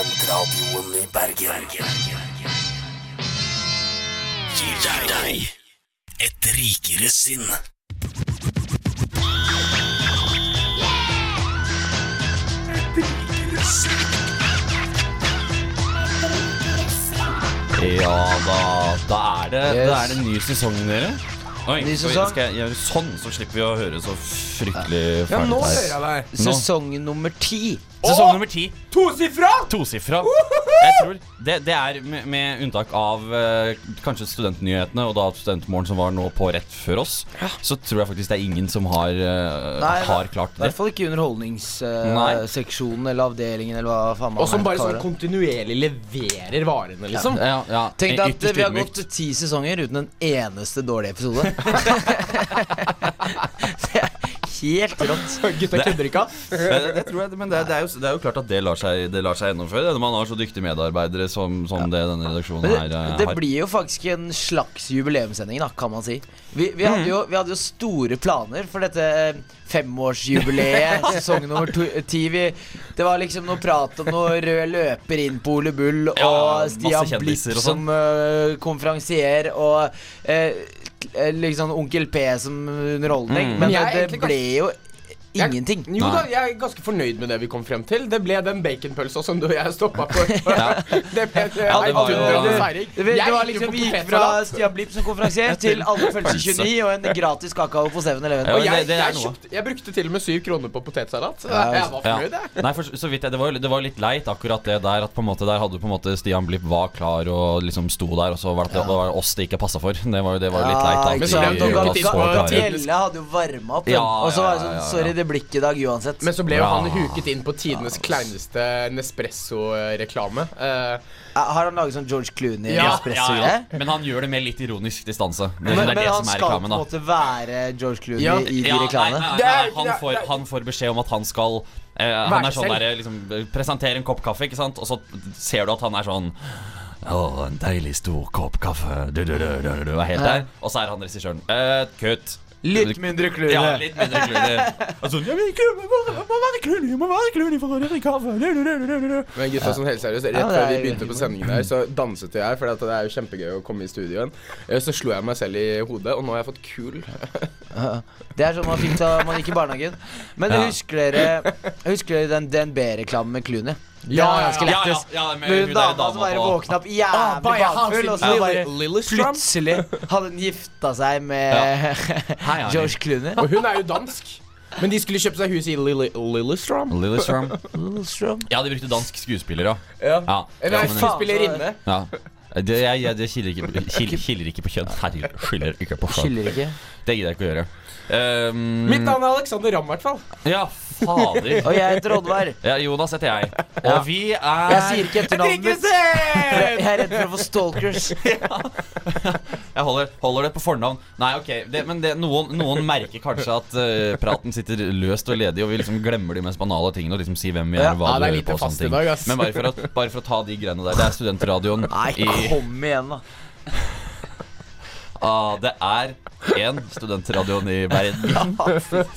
Studentradioen i Bergen. Gir deg et rikere sinn. Ja da, da er det, Yes. da er det en ny sesong, dere. Oi, Ny sesong. Skal jeg gjøre sånn, så slipper vi å høre så fryktelig Ja, fælt nå hører jeg deg. Sesong nummer ti. Sesong nummer ti. Tosifra! Tosifra. Jeg tror det, det er med, med unntak av eh, kanskje studentnyhetene og da Studentmorgen som var nå på rett før oss, så tror jeg faktisk det er ingen som har, eh, Nei, har klart I det. hvert fall ikke Nei. underholdningsseksjonen eller avdelingen eller hva faen man Og som bare kaller sånn kontinuerlig leverer varene, liksom. Ja, ja, Tenk deg at ytterst vi har ydmykt. gått ti sesonger uten en eneste dårlig episode. det er helt rått. Gutta kødder ikke, men det, det, er jo, det er jo klart at det lar seg, det lar seg gjennomføre. Når man har så dyktige medarbeidere som, som det denne redaksjonen her det, eh, det blir jo faktisk en slags jubileumssending, da, kan man si. Vi, vi, hadde, jo, vi hadde jo store planer for dette eh, femårsjubileet, sesong nummer ti. Det var liksom noe prat om noe rød løper inn på Ole Bull og ja, Stian Blipp sånn. som uh, konferansier og eh, eh, liksom Onkel P som underholdning. Mm. Men Men det, det ble jo ingenting. Jo da, jeg er ganske fornøyd med det vi kom frem til. Det ble den baconpølsa som du og jeg stoppa. Ja. det ble en Ja, det var jo- det. Det, det var liksom Vi gikk fra. Stian Blipp som konferansier til alle pølser 29 og en gratis kakao på 7-Eleven. Ja, Og jeg, det- det jeg, noe. jeg brukte til og med syv kroner på potetsalat. Så jeg var fornøyd, jeg. Nei, for så vidt jeg, det, var, jo- det var litt leit akkurat det der At på en måte der hadde på en måte Stian Blipp var klar og liksom sto der, og så var det, det var oss det ikke passa for. Det var jo det var litt leit. Ja, ikke Men så de ble på til- Gjelle hadde jo varma opp. Ja, og så var det sånn. Sorry, det blir ikke i dag uansett. Men så ble jo han huket inn på tidenes kleineste Nespresso-reklame. Uh, Har han laget sånn George Clooney Ja, espresso-greie? Men han gjør det med litt ironisk distanse. Men, Men, det er men det han som er skal på en måte være George Clooney Ja. i de Ja, nei, reklamene? nei, nei, er- han, får, han får beskjed om at han skal uh, Han er sånn der, liksom, Presentere en kopp kaffe, ikke sant? Og så ser du at han er sånn å, en deilig stor kopp kaffe. Du, du, du, du, du, er helt der. Og så er han regissøren. Uh, kutt. Litt mindre Clooney. Ja, litt mindre Clooney. Altså, jeg vil ikke må, må være jeg må være Clooney for å drikke kaffe. Men gutta, sånn helt seriøst, rett før vi begynte på sendingen her, så danset jeg, for det er jo kjempegøy å komme i studio igjen. Eh, Så slo jeg meg selv i hodet, og nå har jeg fått kul. Det er sånn man fikk da man gikk i barnehagen. Men Ja. husker dere Husker dere den DNB-reklamen med Clooney? Ja, ja, ganske Ja, ja, ja, med hun dama som bare våkna opp jævlig bakfull, og så bare plutselig hadde hun gifta seg med Hei, George Clooney. Og hun er jo dansk. Men de skulle kjøpe seg hus i Lillestrom. Lillestrøm. Lillestrøm. Lillestrøm. Ja, de brukte dansk skuespiller, ja. Ja. ja. Men- skuespillerinne. ja. Det, jeg, jeg, det kiler ikke, kil, kiler ikke på kjønn. Herregud, skylder ikke på kjønn. Det gidder jeg ikke å gjøre. Um, Mitt navn er Alexander Ramm, i hvert fall. Ja, fader. Og jeg heter Oddvar. Ja, Jonas heter jeg. Og Ja. vi er Jeg sier ikke etternavnet mitt. Jeg er redd for å få stalkers. Jeg holder, holder det på fornavn. Nei, ok det, Men det, noen, noen merker kanskje at uh, praten sitter løst og ledig, og vi liksom glemmer de mest banale tingene og liksom si hvem vi er Ja. hva Ja, det vi gjør på. og sånne ting. dag. Men bare for, å, bare for å ta de greiene der. Det er studentradioen Nei, i kom igjen, da. Ah, Det er én studentradioen i verden.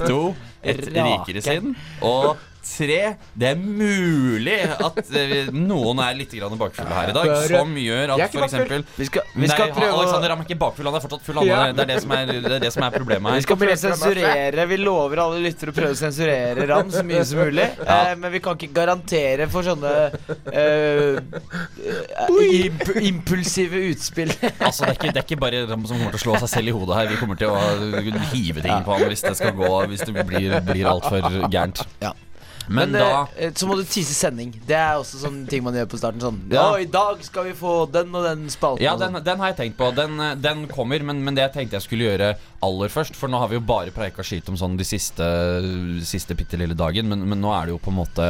To et rikere sinn. Og tre det er mulig at eh, noen er litt grann bakfulle her i dag, som gjør at for eksempel Vi skal, vi skal Nei, prøve Alexander han er ikke bakfull, han er fortsatt full. Han, Ja. det, er det, som er, det er det som er problemet vi her. skal prøve å sensurere Vi lover alle lyttere å prøve å sensurere Ram så mye som mulig. Eh, men vi kan ikke garantere for sånne eh, eh, imp impulsive utspill. Altså, det, er ikke, det er ikke bare Ram som kommer til å slå seg selv i hodet her. Vi kommer til å hive ting på ham hvis det skal gå Hvis det blir, blir altfor gærent. Ja. Men, Men, da eh, så må du tise sending. Det er også sånne ting man gjør på starten. Sånn Ja. I dag skal vi få den og den spalten. Ja, den, sånn. den har jeg tenkt på. Den, eh, den kommer, men, men det jeg tenkte jeg skulle gjøre aller først For nå har vi jo bare preika skit om sånn de siste, siste bitte lille dagen. Men, men nå er det jo på en måte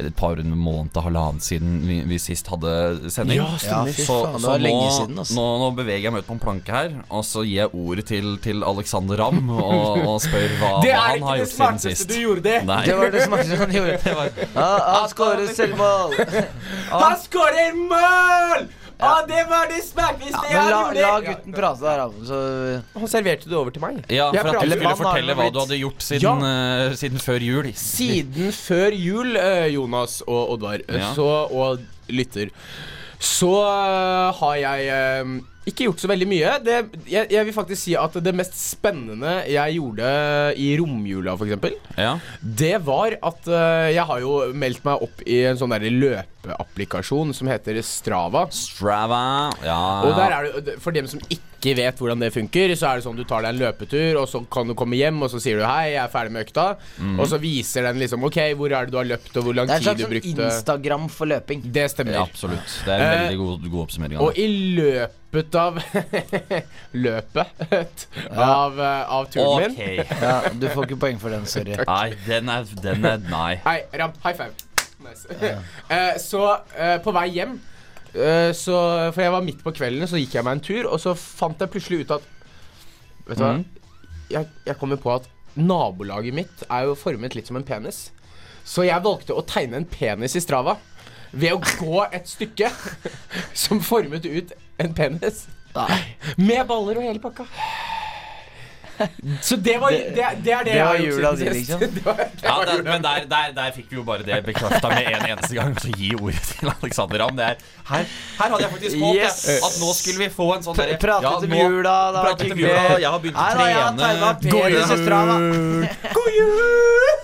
et par måneder, halvannen siden vi, vi sist hadde sending. Ja, Ja, Så, faen, så nå, lenge siden, altså. nå, nå beveger jeg meg ut på en planke her, og så gir jeg ordet til, til Alexander Ramm og, og spør hva, hva han har gjort siden sist. det ikke det smarteste du gjorde. Nei. Det var det smarteste han gjorde. Det var- han skårer selvmål. Han skårer mål! Ah, det var det smerteligste ja, jeg la, la gutten prate der, altså. Han serverte det over til meg. Ja, for at du skulle fortelle hva du hadde gjort siden, eh, siden før jul. Siden før jul, eh, Jonas og Oddvar, Ja. så, og lytter, så uh, har jeg ikke gjort så veldig mye. Det, jeg, jeg vil faktisk si at det mest spennende jeg gjorde i romjula, f.eks., Ja. det var at uh, jeg har jo meldt meg opp i en sånn der løpeapplikasjon som heter Strava. Strava. Ja. Og der er det, For dem som ikke vet hvordan det funker, så er det sånn du tar deg en løpetur, og så kan du komme hjem, og så sier du 'hei, jeg er ferdig med økta', og så viser den liksom 'ok, hvor er det du har løpt, og hvor lang det er en slags du sånn brukte'. Instagram for løping. Det stemmer. absolutt. Det er en Eh, veldig god, god oppsummering. Og i løpet av Løpet av, eh, av turen min Ja, du får ikke poeng for den, sorry. Nei, den er, den er Nei. Hei, Ram, high five. Nice. Eh, så eh, på vei hjem eh, så, For jeg var midt på kvelden, så gikk jeg meg en tur, og så fant jeg plutselig ut at Vet du hva? Mhm. Jeg, jeg kommer på at nabolaget mitt er jo formet litt som en penis. Så jeg valgte å tegne en penis i Strava ved å gå et stykke som formet ut en penis. Nei. Med baller og hele pakka. Så det var det, det, er det, det jeg har var gjort jula siden sist. liksom. Var, Ja, der, men der, der, der fikk vi jo bare det bekrefta med en eneste gang. Så gi ordet til Alexander Ramm. Er, her, her hadde jeg faktisk håpet Yes. at nå skulle vi få en sånn derre- Pratet ja, om jula, det om hyggelig. Jeg har begynt å trene. God jul!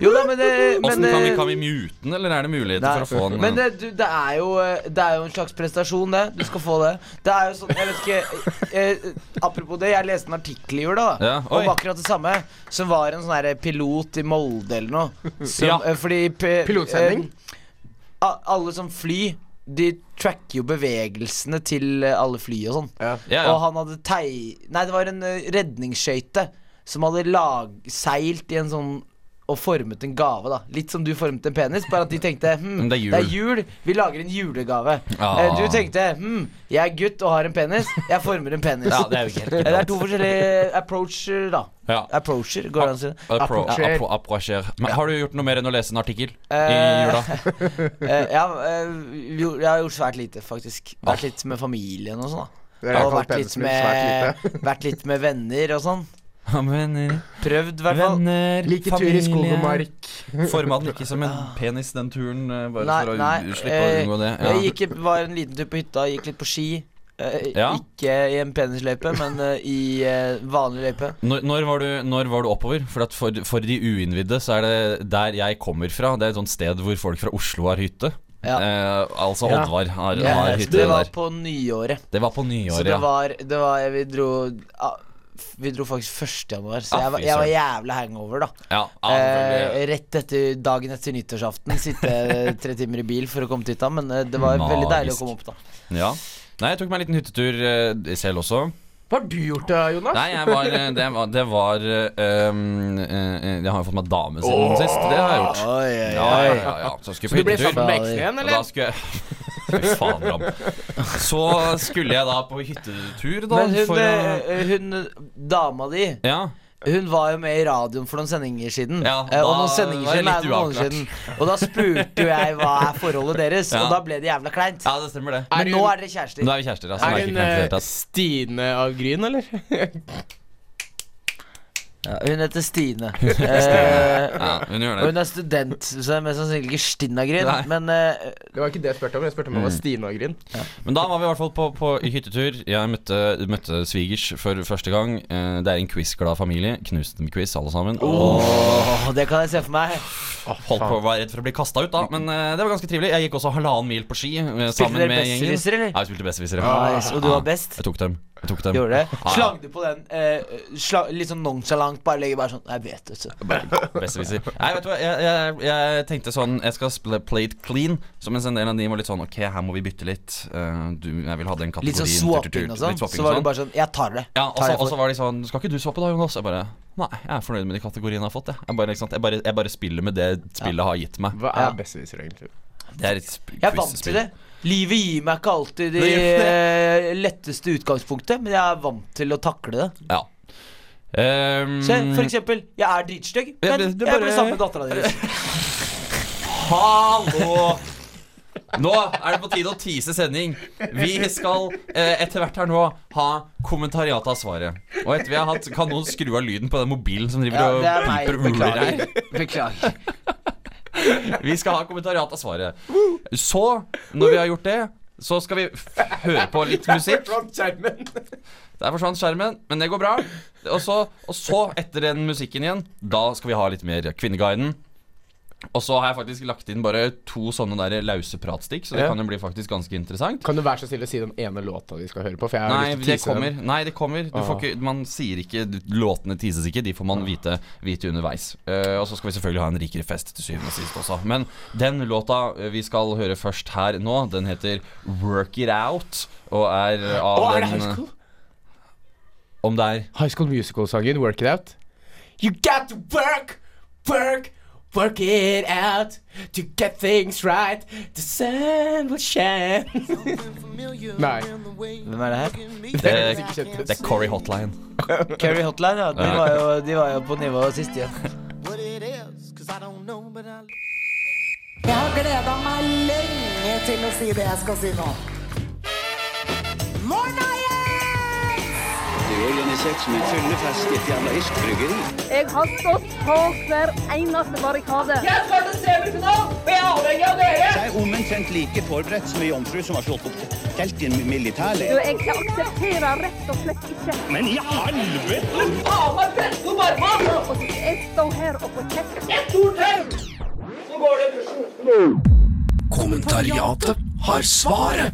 Jo da, men det men, Åssen kan vi, eh, kan vi mute den, eller er det muligheter for å få den? Men det, du, det, er jo, eh, det er jo en slags prestasjon, det. Du skal få det. Det er jo sånn, jeg vet ikke eh, eh, Apropos det, jeg leste en artikkel i da Ja, oi. om akkurat det samme. Som var en sånn her pilot i Molde eller noe. Som, Ja. eh, fordi pe- Pilotsending? eh, alle som fly, de tracker jo bevegelsene til eh, alle fly og sånn. Ja, ja. Og han hadde tei... Nei, det var en redningsskøyte som hadde lag, seilt i en sånn og formet en gave, da. Litt som du formet en penis, bare at de tenkte hm, Men det er jul. vi lager en julegave. Ah. Eh, Du tenkte hm, jeg er gutt og har en penis, jeg former en penis. Ja, det er jo helt Eh, Det er to forskjellige approacher, da. Ja. Approacher, går det an å si det? Appro, Approacher. appro, approacher. Men har du gjort noe mer enn å lese en artikkel i Eh, jula? uh, ja, eh, jo, jeg har gjort svært lite, faktisk. Vært litt med familien og sånn, da. Det er Og vært litt, med, vært litt med venner og sånn. Venner, Prøvd, i hvert fall. venner, Like tur i skog og mark. Forma den ikke som en penis den turen, eh, bare Nei, for å nei, slippe å eh, unngå det? Jeg gikk, var en liten tur på hytta, gikk litt på ski. Eh, Ja. Ikke i en penisløype, men eh, i eh, vanlig løype. Når, når, var du, når var du oppover? For, at for, for de uinnvidde så er det der jeg kommer fra. Det er et sånt sted hvor folk fra Oslo har hytte. Ja. Eh, altså Ja. Oddvar har, Ja, har hytte hytte det var der. på nyåret. Det var på Så nyåret, det ja. var, det var Vi dro ah, Vi dro faktisk 1. januar, så Ah, jeg var, jeg var jævla hangover, da. ja, ja. Eh, rett etter dagen etter nyttårsaften. Sitte tre timer i bil for å komme til hytta, men eh, det var veldig deilig å komme opp, da. ja. Nei, jeg tok meg en liten hyttetur eh, selv også. Hva har du gjort da, Jonas? Nei, jeg var, eh, det var, det var eh, um, eh, Jeg har jo fått meg dame siden sist. Det har jeg gjort. Oi, oi, Ja, ja, ja, ja. Så skulle Så på du ble sammen med eksen igjen, eller? Da skulle jeg Fy faen, Ram. Så skulle jeg da på hyttetur, da. Men hun, for eh, hun dama di Ja. Hun var jo med i radioen for noen sendinger siden. Ja, eh, og noen sendinger siden er det noen siden. Og da spurte jo jeg hva er forholdet deres, Ja. og da ble det jævla kleint. ja, det stemmer, det. Er Men hun- nå er dere kjærester. Nå er vi kjærester. Altså, Er det er hun ikke kleint i det hele eh, tatt. Stine av Gryn, eller? Ja, hun heter Stine. Eh, Ja, hun gjør og hun er student, så det er mest sannsynlig ikke Stinnagrin. Men eh, Det var ikke det jeg spurte om. Jeg spurte om det var Stine av Gryn. Men da var vi i hvert fall på, på hyttetur. Jeg møtte, møtte svigers for første gang. Eh, Det er en quizglad familie. Knuste dem quiz, alle sammen. Oh, oh, det kan jeg se for meg. holdt på å være redd for å bli kasta ut, da. Men eh, det var ganske trivelig. Jeg gikk også halvannen mil på ski eh, sammen med gjengen. besserwisser, eller? Ja, jeg spilte besserwissere. Nice, og du var best? Jeg tok dem. Jeg tok dem. Gjorde det? Ah, ja. Slang du på den eh, sla, litt sånn nonchalant? Bare legger bare sånn Jeg vet, vet du. Besserwisser. Nei, vet du hva, jeg, jeg, jeg tenkte sånn Jeg skal spille play it clean. Så mens en del av de var litt sånn Ok, her må vi bytte litt. Eh, du, jeg vil ha den kategorien. Litt sånn tur, tur, tur. swapping og sånn. Litt swapping Så var det sånn. bare sånn Jeg tar det. Ja, og Tar så, jeg og for. så var de sånn Skal ikke du swappe da, Jonas? Jeg bare Nei, jeg er fornøyd med de kategoriene jeg har fått. Jeg, jeg, bare, ikke sant? Jeg, bare, jeg bare spiller med det spillet har gitt meg. Hva Ja. er besserwisser, egentlig? Det er et sp- Jeg vant til quiz-spill. det. Livet gir meg ikke alltid det Det eh, letteste utgangspunktet, men jeg er vant til å takle det. Ja. Um, Se, for eksempel, jeg er dritstygg, men jeg det jeg bare- ble sammen med dattera deres. Hallo! Nå er det på tide å tease sending. Vi skal eh, etter hvert her nå ha kommentariatet av svaret. Og etter vi har hatt Kan noen skru av lyden på den mobilen som driver Ja, og er meg. piper og uler her? Beklager. Beklager. Vi skal ha kommentariat av svaret. Så, når vi har gjort det, så skal vi høre på litt musikk. Der forsvant skjermen, men det går bra. Og så, og så, etter den musikken igjen, da skal vi ha litt mer Kvinneguiden. Og så har jeg faktisk lagt inn bare to sånne der lause pratstikk, så det Ja. kan jo bli faktisk ganske interessant. Kan du være så snill å si den ene låta vi skal høre på? Nei, det. Nei, det kommer. Du får Ah. ikke, man sier ikke Låtene tises ikke, de får man vite, vite underveis. Uh, og så skal vi selvfølgelig ha en rikere fest til syvende og sist også. Men den låta eh, vi skal høre først her nå, den heter Work It Out, og er av Å, er det den High School? Om det er High School Musical-sangen Work It Out. You got to work, work, work it out to get things right. The sun will shine. Nei. Hvem er det her? Det, Det er det er Corey Hotline. Corey Hotline, ja. De var jo, de var jo på nivå sist igjen. Jeg har gleda meg lenge til å si det jeg skal si nå. Er organisert som en fyllefest i et irsk bryggeri. Jeg har stått på hver eneste barrikade. Jeg er omtrent like forberedt som ei jomfru som har slått opp telt i en Du, militærleir. jeg aksepterer rett og slett ikke Men i helvete! Og jeg står her og får kjeft. Kommentariatet har svaret.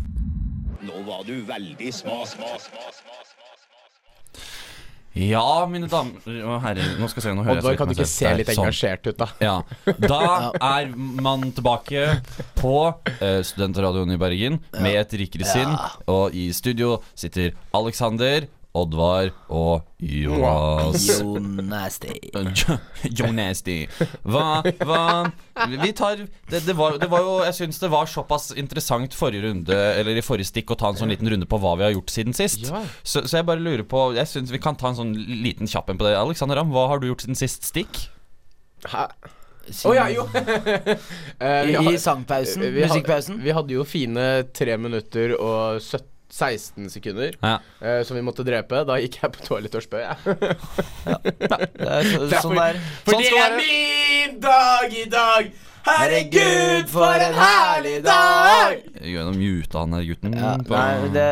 Nå var du veldig sma, sma, sma, sma. Ja, mine damer og herrer Nå skal jeg se, nå hører jeg Oddvar, vidt kan du ikke se litt sånn. engasjert ut, da? Ja. Da er man tilbake på eh, Studentradioen i Bergen med et rikere sinn. Og i studio sitter Alexander, Oddvar og Jonas. Jo, nasty. Jo- Jo Hva, hva Vi tar det, det, var, det var jo Jeg syns det var såpass interessant forrige runde Eller i forrige stikk å ta en sånn liten runde på hva vi har gjort siden sist. Ja. Så, så jeg bare lurer på Jeg syns vi kan ta en sånn liten kjapp en på det. Alexander Ramm, hva har du gjort siden sist stikk? Hæ? Å ja, jo! uh, I, I sangpausen? vi Musikkpausen? Vi hadde jo fine tre minutter og 17 16 sekunder Ja. uh, som vi måtte drepe. Da gikk jeg på toalettet og spøy, jeg. Det er så, sånn det er. For Sånn det er min dag i dag! Herregud, for en herlig dag! Gjør noe mute han der gutten. Ja, på- nei, det,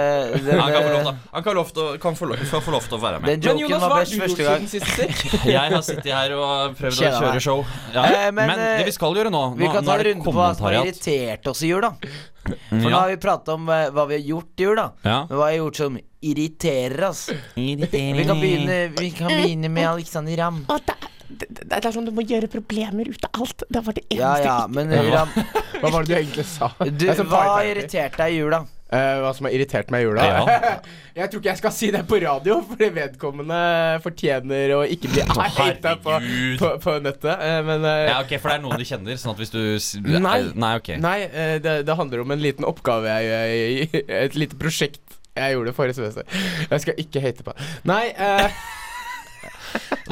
det, han kan få lov til, han kan lov til, kan få, lov, få lov til å være med. Den joken var best første gang. sist stikk? Jeg har sittet her og prøvd å kjøre show. Ja. Eh, men, men, eh, det vi skal gjøre nå Vi nå, kan nå ta er en det runde på hva som har kommentariat. irritert oss i jul, da. For nå Ja. har vi prata om eh, hva vi har gjort i jul, da. Ja. Men hva har jeg gjort som irriterer oss? Vi kan begynne, vi kan begynne med Alexander Ramm. Det, det, det er sånn du må gjøre problemer ut av alt. Det var det eneste Ja ja, men ja. Hva var det du egentlig sa? du, sånn hva har irritert deg i jula? Uh, hva som har irritert meg i jula? Ja. jeg tror ikke jeg skal si det på radio, fordi vedkommende fortjener å ikke bli hata på, på, på nettet. Uh, men uh, Ja, ok, For det er noen du kjenner? Sånn at hvis du Nei. Nei, okay. Nei, eh, det, det handler om en liten oppgave jeg, Et lite prosjekt jeg gjorde forrige semester. Jeg skal ikke hate på Nei, eh,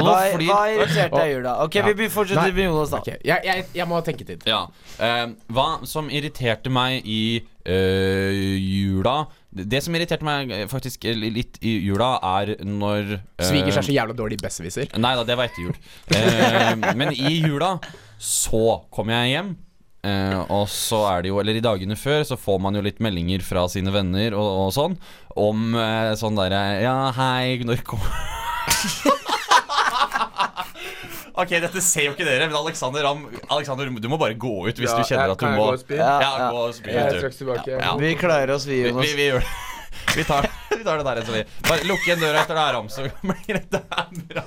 Hva, hva irriterte deg i jula? Ok, Ja. vi fortsetter med Jonas, da. Okay. jeg, jeg, jeg må ha tenketid. Ja. Uh, hva som irriterte meg i uh, jula Det som irriterte meg eh, faktisk eh, litt i jula, er når uh, Svigers er så jævla dårlig besserwisser. Nei da, det var etter jul. Eh, men i jula så kom jeg hjem. Uh, og så er det jo, eller i dagene før, så får man jo litt meldinger fra sine venner og, og sånn om uh, sånn derre Ja, hei, når kommer Ok, dette ser jo ikke dere, men Alexander Ramm Alexander, du må bare gå ut hvis Ja, du kjenner jeg- at du må? Ja, Ja, ja. gå og spy Jeg er straks tilbake. Ja. Vi klarer oss, vi, Vi, Jonas. vi, vi gjør det. Vi tar, vi tar det der, etter vi Bare lukk igjen døra etter det her, Ram, så blir dette bra.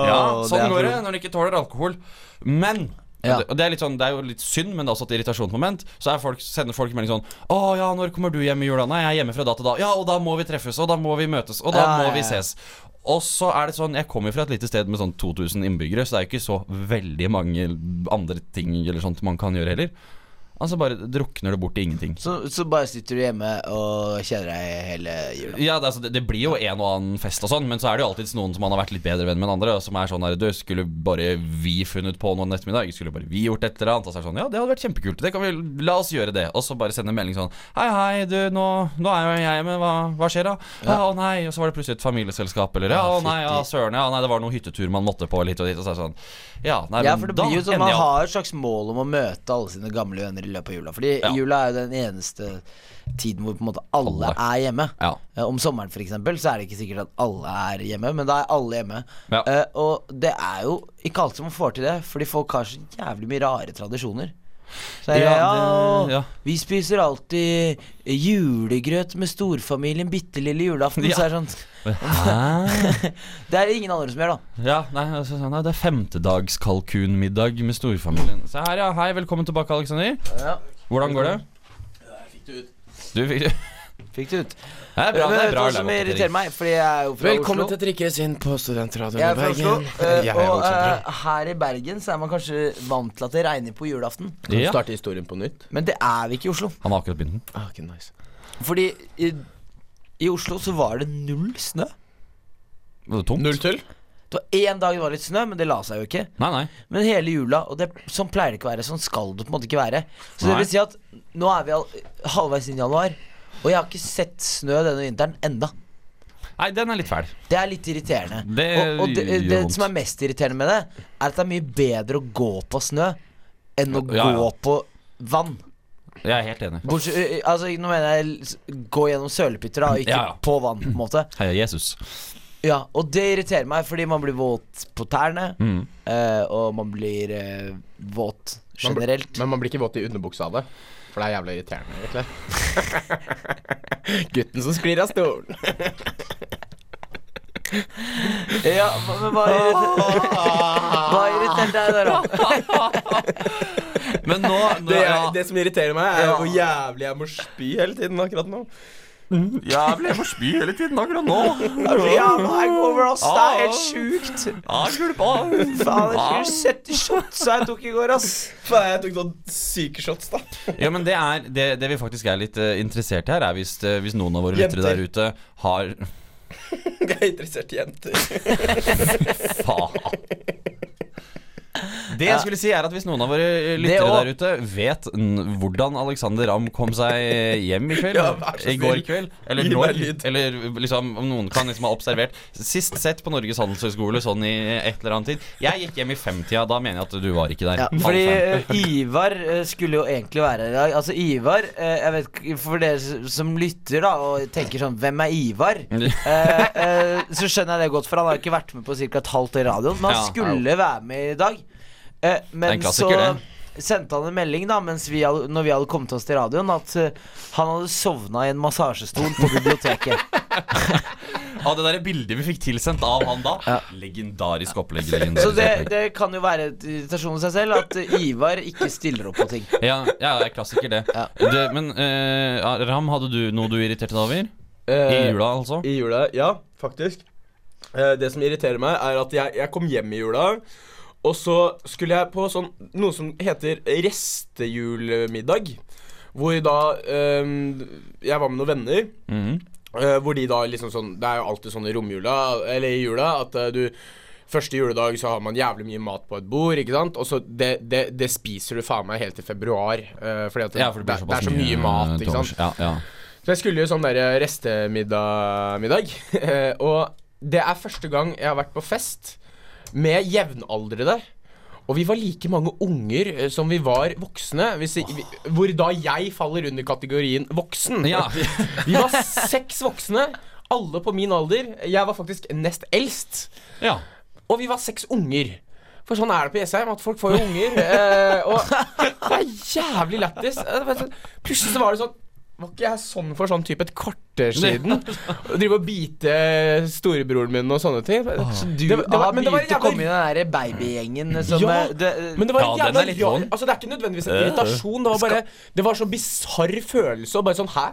Ja, Åh, sånn er går det for- når du ikke tåler alkohol. Men Ja. og det, og det, er litt sånn, det er jo litt synd, men det er også et irritasjonsmoment. Så er folk, sender folk melding sånn 'Å ja, når kommer du hjem i jula?' 'Nei, jeg er hjemme fra da til da.' 'Ja, og da må vi treffes, og da må vi møtes, og da Ja, må ja, vi ja. ses'. Og så er det sånn Jeg kommer fra et lite sted med sånn 2000 innbyggere, så det er jo ikke så veldig mange andre ting eller sånt man kan gjøre heller. Altså bare drukner det bort i ingenting. Så, så bare sitter du hjemme og kjeder deg hele jula. Ja, det, altså, det, det blir jo en og annen fest og sånn, men så er det jo alltids noen som man har vært litt bedre venn med enn andre, og som er sånn her Du, skulle bare vi funnet på noe en ettermiddag? Skulle bare vi gjort et eller annet? Og så er det sånn Ja, det hadde vært kjempekult. Det kan vi La oss gjøre det. Og så bare sende en melding sånn Hei, hei, du, nå, nå er jo jeg hjemme. Hva, hva skjer da? Ja, å nei. Og så var det plutselig et familieselskap, eller Ja, å nei, ja, søren. Ja, nei, det var noen hyttetur man måtte på, litt og dit. Og så er det sånn Ja, nei, Ja, for det blir jo sånn Man har et slags mål om å møte alle sine gamle venner løpet av jula. Fordi Ja. jula er jo den eneste tiden hvor på en måte alle, Alle. er hjemme. Ja. Eh, Om sommeren eksempel Så er det ikke sikkert at alle er hjemme, men da er alle hjemme. Ja. Uh, og det er jo ikke alt som får til det, fordi folk har så jævlig mye rare tradisjoner. Så jeg, Ja, ja, det- ja. Vi spiser alltid julegrøt med storfamilien bitte lille julaften. Ja. Så er det sånn Det er det ingen andre som gjør, da. Ja, nei, altså, sånn, nei, det er femtedagskalkunmiddag med storfamilien. Se her, ja. Hei, velkommen tilbake, Aleksander. Ja. Hvordan går det? Jeg fikk det ut. Du fikk det Fikk det ut. Det er bra, det er bra som irriterer meg? Fordi jeg er jo fra Velkommen Oslo. til Trikkes inn på Studentradioen i er Bergen. eh, Jeg er og Alexander. eh, her i Bergen så er man kanskje vant til at det regner på julaften. Kan Ja. starte historien på nytt? Men det er vi ikke i Oslo. Han har akkurat begynt den. Ah, okay, nice. Fordi i, i Oslo så var det null snø. Var det tomt? Null tull? Det var én dag det var litt snø, men det la seg jo ikke. Nei, nei. Men hele jula, og det, sånn pleier det ikke å være. Sånn skal det på en måte ikke være. Så Nei. det vil si at nå er vi all, halvveis inn i januar, og jeg har ikke sett snø denne vinteren enda. Nei, den er litt fæl. Det er litt irriterende. Det og og det, det som er mest irriterende med det, er at det er mye bedre å gå på snø enn å Ja, ja. gå på vann. Jeg er helt enig. Bortsett, altså, nå mener jeg gå gjennom sølepytter, da, og ikke Ja, på vann. på en måte Heia Jesus. Ja, Og det irriterer meg, fordi man blir våt på tærne, Mm. eh, og man blir eh, våt Man blir- generelt. Men man blir ikke våt i underbuksa av det. For det er jævlig irriterende, egentlig. Gutten som sklir av stolen. Ja, men hva irriterer Hva irriterte deg der, da? Men nå, nå Det, ja. det som irriterer meg, er hvor jævlig jeg må spy hele tiden akkurat nå. Jeg for spy hele tiden akkurat nå. Jævla hangover, ass. Det er helt sjukt. Faen, jeg skulle 70 shots jeg tok i går, ass. Faen, jeg tok noen syke shots, da. Ja, men det er det, det vi faktisk er litt eh, interessert i her, er hvis, eh, hvis noen av våre lyttere der ute har Jeg er interessert i jenter. Faen. Det jeg skulle si, er at hvis noen av våre lyttere der ute vet hvordan Alexander Ramm kom seg hjem i kveld, Ja, i går kveld, eller når, eller liksom om noen kan liksom ha observert Sist sett på Norges handelshøyskole sånn i et eller annet tid. Jeg gikk hjem i femtida, da mener jeg at du var ikke der. Ja, fordi eh, Ivar eh, skulle jo egentlig være her i dag. Altså Ivar eh, Jeg vet For dere som lytter da og tenker sånn Hvem er Ivar? Så skjønner jeg det godt, for han har ikke vært med på ca. et halvt år i radioen. Men han skulle være med i dag. Eh, men så det. sendte han en melding da mens vi hadde, når vi hadde kommet oss til radioen, at uh, han hadde sovna i en massasjestol på biblioteket. Av det der bildet vi fikk tilsendt av han da. Ja. Legendarisk opplegg. Så det, det kan jo være et irritasjon i seg selv at eh, Ivar ikke stiller opp på ting. Ja, ja, det er klassiker, det. Ja. det men eh, Ram, hadde du noe du irriterte deg over? I jula, altså? I jula, ja, faktisk. Eh, det som irriterer meg, er at jeg, jeg kom hjem i jula, og så skulle jeg på sånn noe som heter restejulemiddag. Hvor da eh, Jeg var med noen venner. Mhm. eh, hvor de da liksom sånn Det er jo alltid sånn i romjula, eller i jula, at eh, du Første juledag så har man jævlig mye mat på et bord, ikke sant? Og så det, det, det spiser du faen meg helt til februar. eh, fordi at det, Ja, for det det, er så mye mat, ikke sant. Ja, ja. Så jeg skulle jo sånn der restemiddag middag, Og det er første gang jeg har vært på fest Med jevnaldrende Og vi var like mange unger eh, som vi var voksne hvis, vi, Hvor da jeg faller under kategorien voksen Ja. Vi var seks voksne Alle på min alder Jeg var faktisk nest eldst ja. og vi var seks unger. For sånn er det på Jessheim, at folk får jo unger. Eh, og det er jævlig lættis. Eh, du, Plutselig så var det sånn Var ikke jeg sånn for sånn type et kvarter siden? Drive og bite storebroren min og sånne ting. Så du Det det var- har men det var begynt å komme i den der babygjengen som Ja, eh, det, Men det var Ja, en den er litt vond. Altså Det er ikke nødvendigvis en irritasjon. Det var bare Det var sånn bisarr følelse. Og bare sånn Hæ?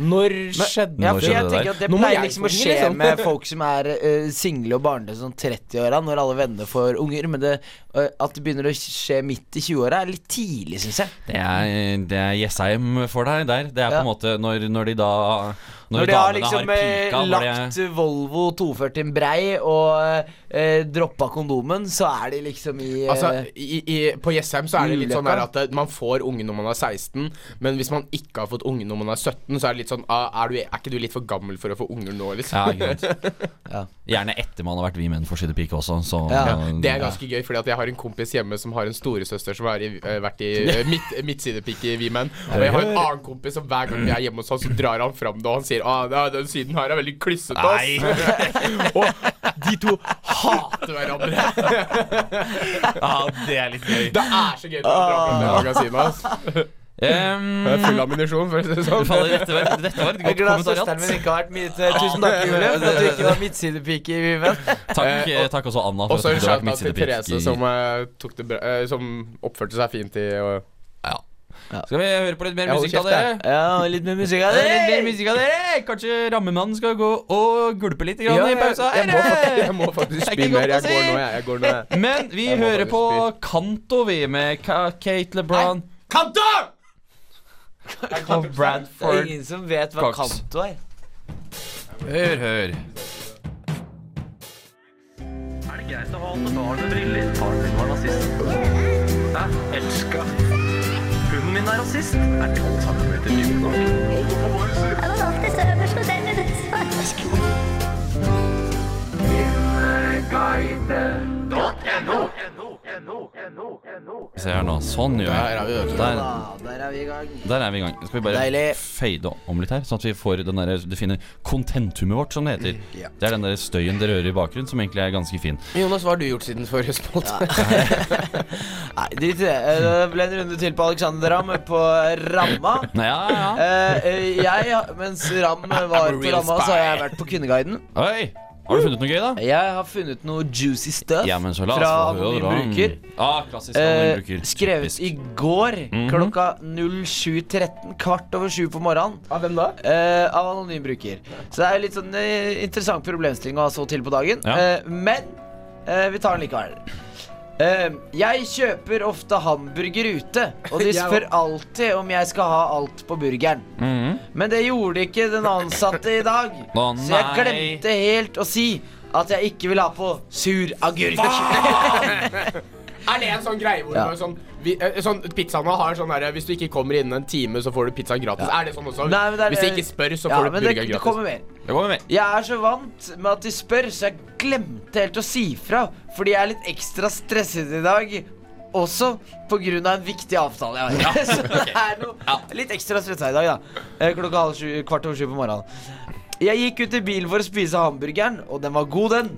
Når skjedde Ja, Når for jeg det tenker der? at Det Nå pleier liksom å skje liksom. med folk som er uh, single og barnløse sånn 30-åra, når alle venner får unger. Men det, uh, at det begynner å skje midt i 20-åra, er litt tidlig, syns jeg. Det er, det er Jessheim for deg der. Det er på en måte når, når de da Når, Når de har liksom har eh, pika, hvor det- lagt Volvo 240 brei og eh, droppa kondomen, så er de liksom i eh, Altså, i, i, På Jessheim så er det litt sånn at eh, man får unge når man er 16, men hvis man ikke har fått unge når man er 17, så er det litt sånn ah, er, du, er ikke du litt for gammel for å få unger nå, liksom? Ja, ikke sant. Ja. Gjerne etter man har vært vi menn for pike også. Så, Ja, Det er ganske gøy, fordi at jeg har en kompis hjemme som har en storesøster som har eh, vært i uh, midt, midtsidepike i Vi Menn. Og jeg har en annen kompis som hver gang vi er hjemme hos han, så drar han fram det, og han sier ah, den siden her er veldig klissete, ass. og de to hater hverandre. Ja, det er litt gøy. Det er så gøy når han drar fram det magasinet, ass. Um, Det er full ammunisjon, for å si det sånn. faller, dette, var, dette var et Jeg er godt glad søsteren min ikke har vært mye til. Tusen takk, Julie, for at du ikke var midtsidepike i Viven. Takk, eh, takk også Anna for Og så at du har vært shout-out til midtsidepike Therese, som, uh, tok det bra, uh, som oppførte seg fint i uh, ja. Skal vi høre på litt mer musikk av dere? Ja, litt mer musikk av dere. Litt mer musikk av dere Kanskje rammemannen skal gå og gulpe litt grann Ja, i pausa jeg, må, faktisk- jeg må faktisk spy mer. Jeg går nå, jeg. jeg går nå, jeg. Men vi Jeg hører på Kanto, vi, med Kate LeBron Kantor! Og Bradford. ingen som vet hva Cox. kanto er. Hør, hør. Er det greit å ha alle barn med briller? Faren min var nazist. Jeg Elska. Hunden min er rasist. Er 12 cm dyp nok? Jeg var alltid øverst på. Se her nå. Sånn gjør Der er vi, vet du. Der, Ja, der er vi i gang. der er vi i gang. Skal vi bare Deilig. fade om litt her, sånn at vi får den der, det fine kontentumet vårt, som det heter. Ja. Det er den der støyen dere hører i bakgrunnen, som egentlig er ganske fin. Jonas, hva har du gjort siden forrige spalte? Nei, drit i det. Eh, Det ble en runde til på Alexander Ram på Ramma. Nei, ja, ja. Eh, eh, jeg, mens Ram var på real Ramma, så har jeg vært på Kvinneguiden. Oi! Har du funnet noe gøy, da? Jeg har funnet noe juicy stuff Ja, men så la oss fra få høre, anonym da. bruker. Ah, klassisk anonym Eh, bruker. skrevet Typisk. i går Mhm. klokka 07.13, kvart over sju på morgenen. Av hvem da? eh, av anonym bruker. Så det er litt sånn eh, interessant problemstilling å ha så til på dagen. Ja. Eh, men eh, vi tar den likevel. Eh, jeg kjøper ofte hamburger ute, og de spør alltid om jeg skal ha alt på burgeren. Mhm. Men det gjorde ikke den ansatte i dag. oh, så jeg glemte helt å si at jeg ikke vil ha på sur agurk. Er det en sånn greie hvor Ja. sånn, vi, eh, sånn Pizzaene har sånn herre Hvis du ikke kommer innen en time, så får du pizzaen gratis. Er det sånn også? Nei, det er- Hvis de ikke spør, så Ja, får du burgeren gratis. det kommer mer. Det kommer med. Jeg er så vant med at de spør, så jeg glemte helt å si fra. Fordi jeg er litt ekstra stresset i dag. Også pga. en viktig avtale jeg har. så det er noe litt ekstra stressa i dag, da. Eh, Klokka halv sju, kvart over sju på morgenen. Jeg gikk ut i bilen for å spise hamburgeren, og den var god, den.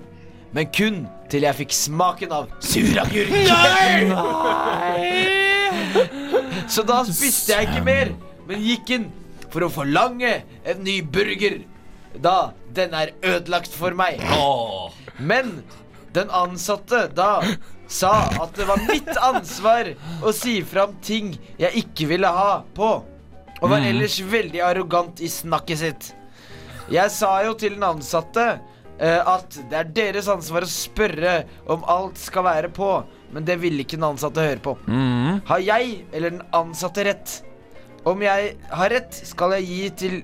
Men kun til jeg fikk smaken av suragurk. Så da spiste jeg ikke mer, men gikk inn for å forlange en ny burger. Da den er ødelagt for meg. Men den ansatte da sa at det var mitt ansvar å si fram ting jeg ikke ville ha på. Og var ellers veldig arrogant i snakket sitt. Jeg sa jo til den ansatte eh, at det er deres ansvar å spørre om alt skal være på, men det ville ikke den ansatte høre på. Mm. Har jeg eller den ansatte rett? Om jeg har rett, skal jeg gi til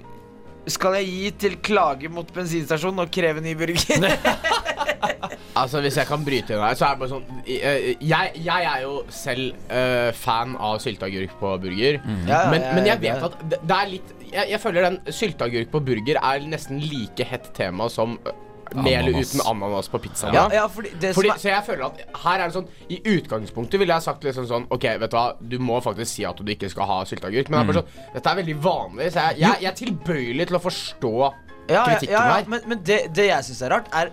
skal jeg gi til klage mot bensinstasjonen og kreve ny burger? Altså, Hvis jeg kan bryte inn her, så er det bare sånn eh, Jeg, jeg er jo selv uh, fan av sylteagurk på burger. Ja, men, ja, men jeg vet det- at det, det er litt jeg, jeg føler den sylteagurk på burger er nesten like hett tema som eh, med eller uten ananas på pizzaen. Ja, ja, fordi det Fordi, som er så jeg føler at her er det sånn I utgangspunktet ville jeg sagt liksom sånn Ok, vet du hva Du må faktisk si at du ikke skal ha sylteagurk Men det er bare sånn Dette er veldig vanlig Så jeg, jeg, jeg er tilbøyelig til å forstå ja, ja, kritikken ja, her Men, men det, det jeg syns er rart, er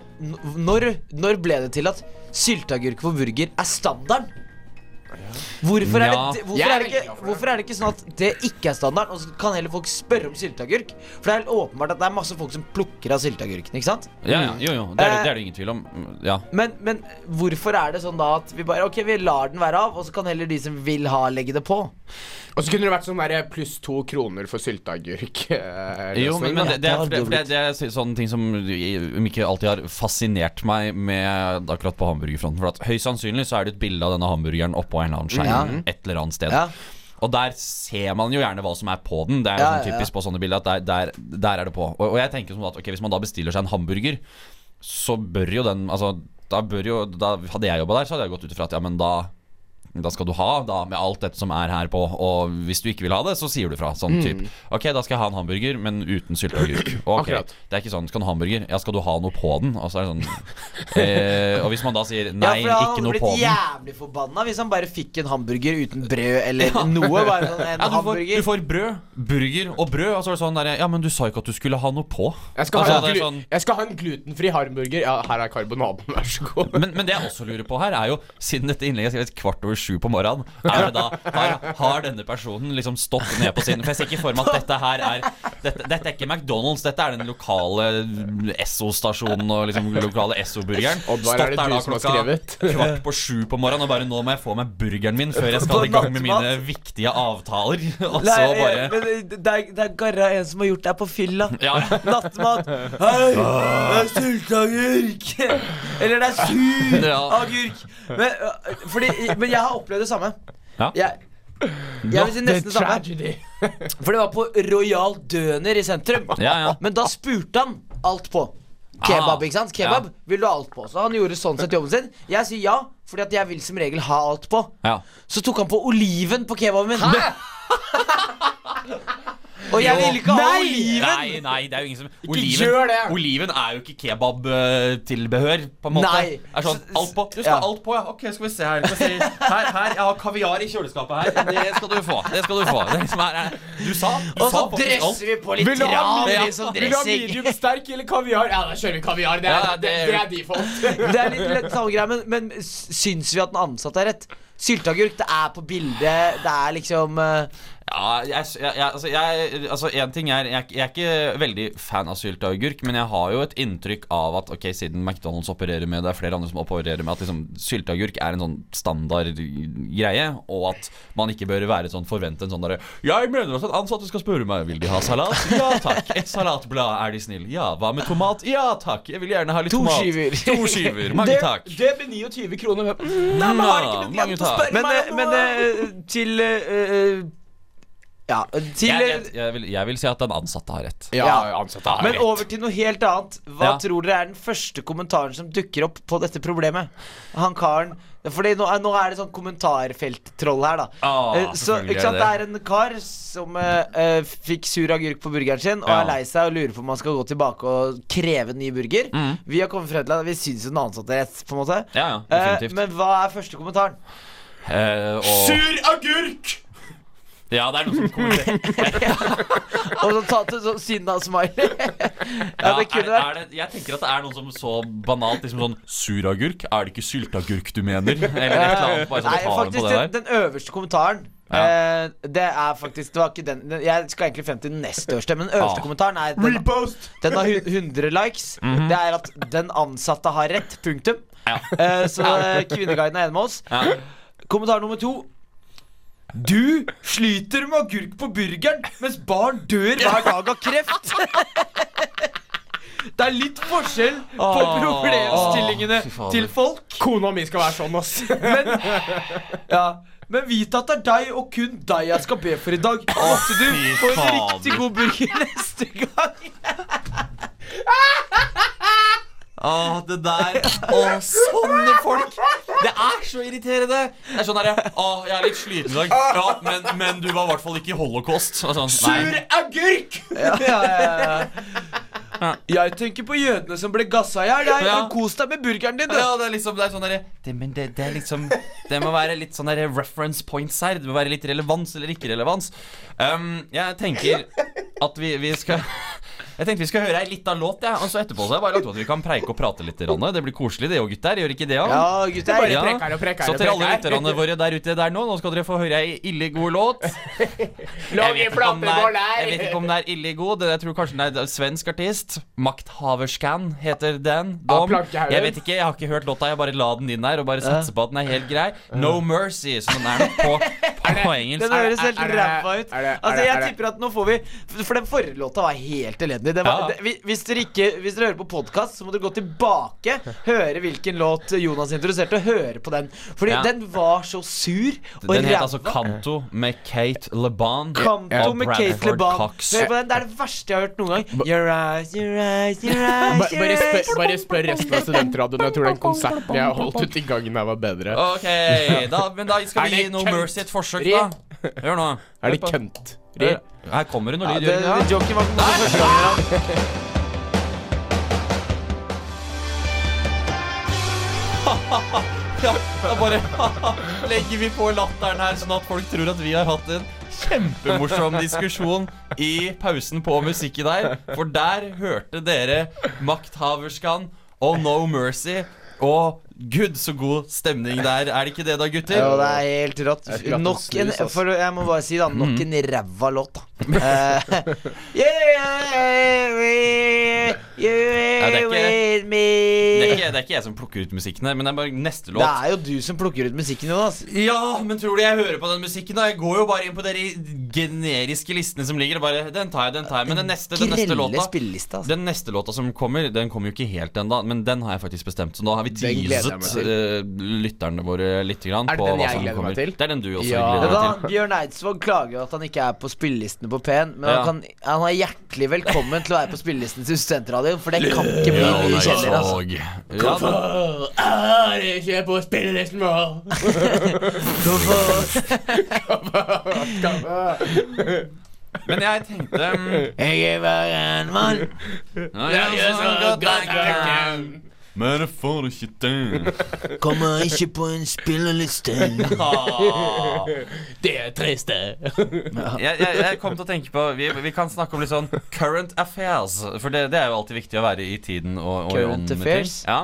når, når ble det til at sylteagurk på burger er standarden? Hvorfor er, det, hvorfor, er det ikke, for hvorfor er det ikke sånn at det ikke er standarden, og så kan heller folk spørre om sylteagurk? For det er helt åpenbart at det er masse folk som plukker av sylteagurken, ikke sant? Ja, ja, jo, jo. Det er, det- Eh, det er det ingen tvil om. Ja. Men, men hvorfor er det sånn da at vi bare Ok, vi lar den være av, og så kan heller de som vil ha, legge det på? Og så kunne det vært sånn der pluss to kroner for sylteagurk. eh, Jo, men, men det, det, er, det det, det, det er sånne ting som om ikke alltid har fascinert meg med akkurat på hamburgerfronten. For at Høyst sannsynlig så er det et bilde av denne hamburgeren oppå en eller annen skjerm Ja. et eller annet sted. Ja. Og der ser man jo gjerne hva som er på den. Det er jo sånn typisk på sånne bilder at der, der, der er det på. Og, og jeg tenker som at okay, hvis man da bestiller seg en hamburger, så bør jo den Altså, da jo da Hadde jeg jobba der, så hadde jeg gått ut ifra at ja, men da da skal du ha, da, med alt dette som er her på. Og hvis du ikke vil ha det, så sier du fra. Sånn typ Ok, da skal jeg ha en hamburger, men uten sylteagurk. Ok, Akkurat. Det er ikke sånn. Skal du ha hamburger? Ja, skal du ha noe på den? Og så er det sånn eh, Og hvis man da sier nei, ja, for han hadde blitt jævlig forbanna hvis han bare fikk en hamburger uten brød eller noe. Bare sånn en ja, du, får, du får brød, burger og brød, og så er det sånn der Ja, men du sa ikke at du skulle ha noe på. Jeg skal, Altså, ha en sånn- jeg skal ha en glutenfri hamburger. Ja, her er karbonaden, vær så god. men, men det jeg også lurer på her, er jo Siden dette innlegget er skrevet kvart over sju på morgenen, er det da har, har denne personen liksom stått ned på siden For jeg ser ikke for meg at dette her er Dette, dette er ikke McDonald's, dette er den lokale Esso-stasjonen og liksom lokale Esso-burgeren. Stått der da du som har skrevet? kvart på sju på morgenen og bare nå må jeg få meg burgeren min før jeg skal i gang med mine viktige avtaler. Og så bare det, det, er, det er garra en som har gjort det her på fylla. Ja. Nattmat. Hei, det er sylteagurk. Eller det er sur Ja. agurk. Men, fordi, men jeg har opplevd det samme. Ja. Jeg, jeg vil si nesten det samme. For det var på Royal Døner i sentrum. Ja, ja. Men da spurte han alt på. Kebab, ikke sant? Kebab vil du ha alt på. Så han gjorde sånn sett jobben sin. Jeg sier ja, fordi at jeg vil som regel ha alt på. Ja. Så tok han på oliven på kebaben min. Og jeg vil ikke ha oliven. Nei, nei, det er jo ingen som Oliven, gjør det! oliven er jo ikke kebabtilbehør, på en måte. Nei. Er sånn, alt på. Du skal ja. alt på, ja. Ok, skal vi se her. Skal vi se. Her, her, Jeg har kaviar i kjøleskapet her. Det skal du få. Det skal du få. Det liksom her, er- du sa, du Og så faktisk alt. dresser vi på litt Vil du ha, tran. Ja. Vil du ha dressing. medium sterk eller kaviar? Ja, da kjører vi kaviar. Det er, Ja, det, det det er default. Det er litt lett samme greie, men, men s- syns vi at den ansatte har rett? Sylteagurk, det er på bildet. Det er liksom eh, Ja, jeg, jeg, altså, jeg, altså En ting er jeg, jeg er ikke veldig fan av sylteagurk, men jeg har jo et inntrykk av at Ok, siden McDonald's opererer med det, er flere andre som opererer med at liksom, sylteagurk er en sånn standard greie, og at man ikke bør være sånn forvente en sånn derre Jeg mener også at ansatte skal spørre meg Vil de ha salat. Ja takk. Et salatblad, er de snill. Ja, hva med tomat? Ja takk. Jeg vil gjerne ha litt To tomat. skiver. To skiver. Mange det, takk. det blir 29 kroner. Mm, Nei, men har ikke du mange å spørre Men, meg eh, om men noe? eh, til eh, Ja, til Jeg, jeg, jeg, vil, jeg vil si at den ansatte har rett. Ja, ansatte har Men rett. over til noe helt annet. Hva Ja. tror dere er den første kommentaren som dukker opp på dette problemet? Han karen Fordi nå, er- nå er det sånn kommentarfelttroll her, da. Ah, Eh, så, ikke sant, det det er en kar som eh, fikk sur agurk på burgeren sin, og Ja. er lei seg og lurer på om han skal gå tilbake og kreve en ny burger. Mm. Vi har kommet frem til at vi syns jo den ansatte har rett, på en måte. Ja, ja, Eh, men hva er første kommentaren? Uh, og, Sur agurk! Ja, det er noen som kommenterer. Og så ta til sånn sinna-smiley. ja, det kunne er, vært er det, jeg tenker at det er noen som så banalt liksom sånn Suragurk? Er det ikke sylteagurk du mener? Eller et eller annet. Bare sånn Nei, faktisk på det den, der. den øverste kommentaren Ja. Uh, Det er faktisk Det var ikke den den- Jeg skal egentlig frem til den nest største, men den øverste Ah. kommentaren er den, den har 100 likes. Det er at den ansatte har rett. Punktum. Ja. Uh, så eh, Kvinneguiden er enig med oss. Ja. Kommentar nummer to. Du sliter med agurk på burgeren, mens barn dør hver dag av kreft. Det er litt forskjell på problemstillingene fy til folk. Kona mi skal være sånn, ass. Men, ja, men vit at det er deg og kun deg jeg skal be for i dag. Måtte du få en riktig god burger neste gang. Åh, det der Å, sånne folk! Det er så irriterende. Det er sånn her, Å, jeg er litt sliten i dag. Ja, men, men du var i hvert fall ikke i holocaust. Og sånn, Sur nei. agurk! Ja, ja, ja. Jeg tenker på jødene som ble gassa i hjel. Ja. Kos deg med burgeren din, du. Ja, det er liksom Det er sånn der, det, Men det, det er liksom Det må være litt sånn der reference points her. Det må være litt relevans eller ikke relevans. Um, jeg tenker at vi, vi skal Jeg tenkte vi skal høre ei lita låt, jeg. Og så etterpå så har jeg bare lagt opp at vi kan preike og prate litt. Grann. Det blir koselig, det òg, gutter. Gjør ikke det, Ja, gutter. Ja. preker og preker Så til alle lytterne våre der ute der nå, nå skal dere få høre ei ille god låt. Jeg vet, ikke om er, jeg vet ikke om den er ille god. Jeg tror kanskje den er svensk artist. Makthaverskan heter den. Dom. Jeg vet ikke, jeg har ikke hørt låta. Jeg bare la den inn der og bare satser på at den er helt grei. No Mercy, som den er nok på, på engelsk. Den høres helt ræva ut. Altså Jeg er tipper at nå får vi For den forrige låta var helt elendig. Det var, Ja. det, hvis- dere ikke, hvis dere hører på podkast, så må dere gå tilbake, høre hvilken låt Jonas introduserte, og høre på den. Fordi Ja. den var så sur og Den het altså Kanto med Kate LeBon. Kanto med Kate LeBon. Hør på den, Det er det verste jeg har hørt noen gang. Your eyes, your eyes, your eyes, your eyes. bare spør resten av studentradioen. Jeg tror den konserten jeg holdt ute i gangen her, var bedre. Ok, da, men da skal vi gi No? Mercy et forsøk, da. Hør nå. Er det kønt? Her, Her kommer det noe lyd. Ja, det joken var ikke god første gangen. Ja, da bare legger vi på latteren her, sånn at folk tror at vi har hatt en kjempemorsom diskusjon i pausen på musikken der. For der hørte dere Makthaverskan og No Mercy. Og gud, så god stemning der. Er det ikke det, da, gutter? Ja, det er helt rått. Nok en. For jeg må bare si, da, nok Mhm. en ræva låt, da. Eh, yeah, yeah, you yeah, yeah, yeah, yeah, with me. Det er, ikke, det er ikke jeg som plukker ut musikken her, men det er bare neste låt. Det er jo du som plukker ut musikken, Jonas. Ja, men tror du jeg hører på den musikken? da? Jeg går jo bare inn på de generiske listene som ligger. Og bare, den tar jeg, den tar jeg Men den neste, den neste låta altså. Den neste låta som kommer, den kommer jo ikke helt ennå, men den har jeg faktisk bestemt. Så nå har vi teaset eh, lytterne våre litt grann på den hva som meg kommer. til? Det er den du også Ja. gleder deg til. Bjørn Eidsvåg klager at han ikke er på spillelistene på P1, men Ja. han, kan, han er hjertelig velkommen til å være på spillelisten til Studentradioen, for det kan ikke bli mye kjedeligere. Altså. Ja, er det ikke på spillelisten vår? men jeg tenkte mm, Jeg er bare en mann. Jeg jeg så godt jeg kan, Men jeg får ikke til. Kommer ikke på en spilleliste. Det er trist, det. jeg, jeg, jeg kom til å tenke på vi, vi kan snakke om litt sånn current affairs. For det, det er jo alltid viktig å være i tiden. Og, og Current affairs? Ja